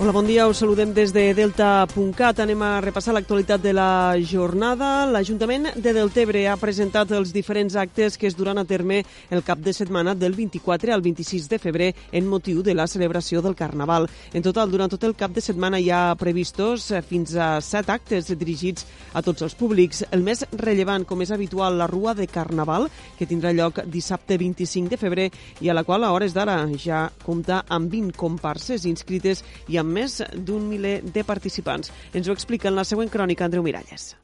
Hola, bon dia. Us saludem des de Delta.cat. Anem a repassar l'actualitat de la jornada. L'Ajuntament de Deltebre ha presentat els diferents actes que es duran a terme el cap de setmana del 24 al 26 de febrer en motiu de la celebració del Carnaval. En total, durant tot el cap de setmana hi ha previstos fins a set actes dirigits a tots els públics. El més rellevant, com és habitual, la Rua de Carnaval, que tindrà lloc dissabte 25 de febrer i a la qual a hores d'ara ja compta amb 20 comparses inscrites i amb més d'un miler de participants. Ens ho explica en la següent crònica Andreu Miralles.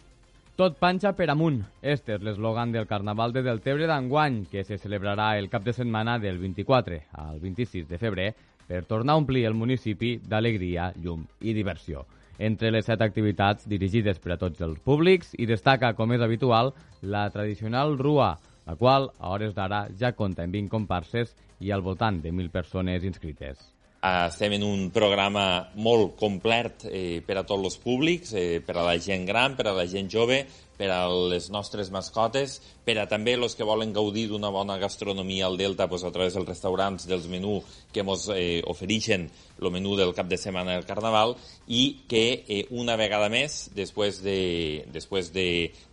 Tot panxa per amunt. Este és l'eslògan del Carnaval de Deltebre d'enguany, que se celebrarà el cap de setmana del 24 al 26 de febrer per tornar a omplir el municipi d'alegria, llum i diversió. Entre les set activitats dirigides per a tots els públics i destaca, com és habitual, la tradicional Rua, la qual a hores d'ara ja compta en 20 comparses i al voltant de 1.000 persones inscrites. Estem en un programa molt complet eh, per a tots els públics, eh, per a la gent gran, per a la gent jove, per a les nostres mascotes, per a també els que volen gaudir d'una bona gastronomia al Delta pues, a través dels restaurants, dels menús que ens eh, ofereixen el menú del cap de setmana del Carnaval i que eh, una vegada més, després de, després de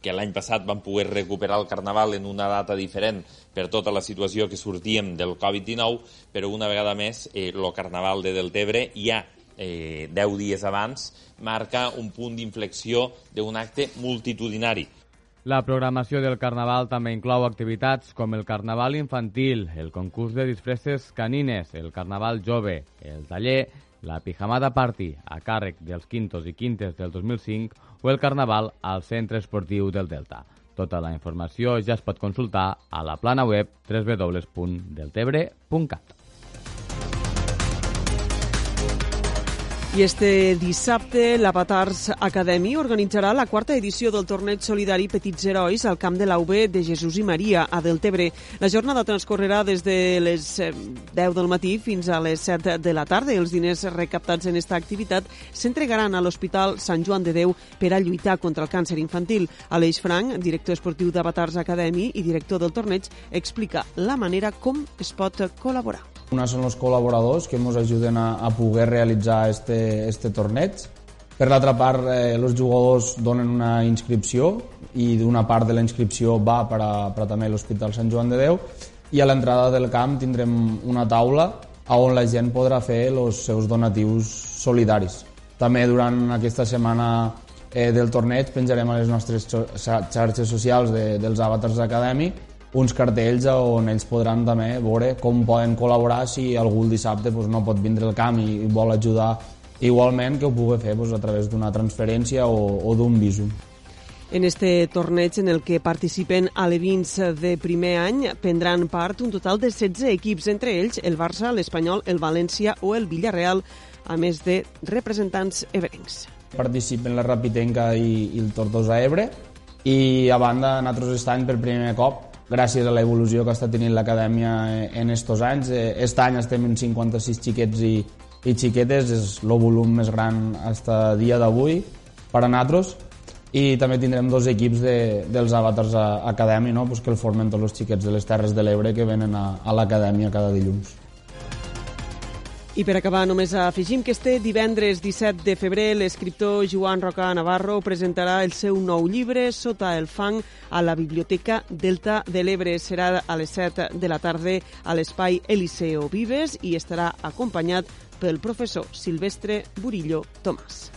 que l'any passat vam poder recuperar el Carnaval en una data diferent per tota la situació que sortíem del Covid-19, però una vegada més eh, el Carnaval de Deltebre ja eh, 10 dies abans, marca un punt d'inflexió d'un acte multitudinari. La programació del Carnaval també inclou activitats com el Carnaval infantil, el concurs de disfresses canines, el Carnaval jove, el taller, la Pijamada Party a càrrec dels quintos i quintes del 2005 o el Carnaval al Centre Esportiu del Delta. Tota la informació ja es pot consultar a la plana web www.deltebre.cat. I este dissabte l'Avatars Academy organitzarà la quarta edició del torneig solidari Petits Herois al camp de l'AUB de Jesús i Maria, a Deltebre. La jornada transcorrerà des de les 10 del matí fins a les 7 de la tarda els diners recaptats en esta activitat s'entregaran a l'Hospital Sant Joan de Déu per a lluitar contra el càncer infantil. Aleix Frank, director esportiu d'Avatars Academy i director del torneig, explica la manera com es pot col·laborar. Una són els col·laboradors que ens ajuden a, a poder realitzar este, este torneig. Per l'altra part, eh, els jugadors donen una inscripció i d'una part de la inscripció va per a, per a també l'Hospital Sant Joan de Déu i a l'entrada del camp tindrem una taula on la gent podrà fer els seus donatius solidaris. També durant aquesta setmana eh, del torneig penjarem a les nostres xarxes socials de, dels Avatars Academy uns cartells on ells podran també veure com poden col·laborar si algú el dissabte doncs, no pot vindre al camp i vol ajudar igualment que ho pugui fer doncs, a través d'una transferència o, o d'un visum. En este torneig en el que participen alevins de primer any prendran part un total de 16 equips, entre ells el Barça, l'Espanyol, el València o el Villarreal, a més de representants ebrencs. Participen la Rapitenca i, i el Tortosa Ebre i a banda nosaltres aquest any per primer cop gràcies a l'evolució que està tenint l'acadèmia en estos anys. Aquest any estem en 56 xiquets i, i xiquetes, és el volum més gran fins a dia d'avui per a nosaltres i també tindrem dos equips de, dels Avatars Academy no? pues que el formen tots els xiquets de les Terres de l'Ebre que venen a, a l'acadèmia cada dilluns. I per acabar, només afegim que este divendres 17 de febrer l'escriptor Joan Roca Navarro presentarà el seu nou llibre Sota el fang a la Biblioteca Delta de l'Ebre. Serà a les 7 de la tarda a l'espai Eliseo Vives i estarà acompanyat pel professor Silvestre Burillo Tomàs.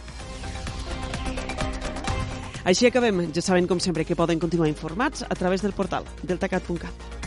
Així acabem. Ja saben, com sempre, que poden continuar informats a través del portal deltacat.cat.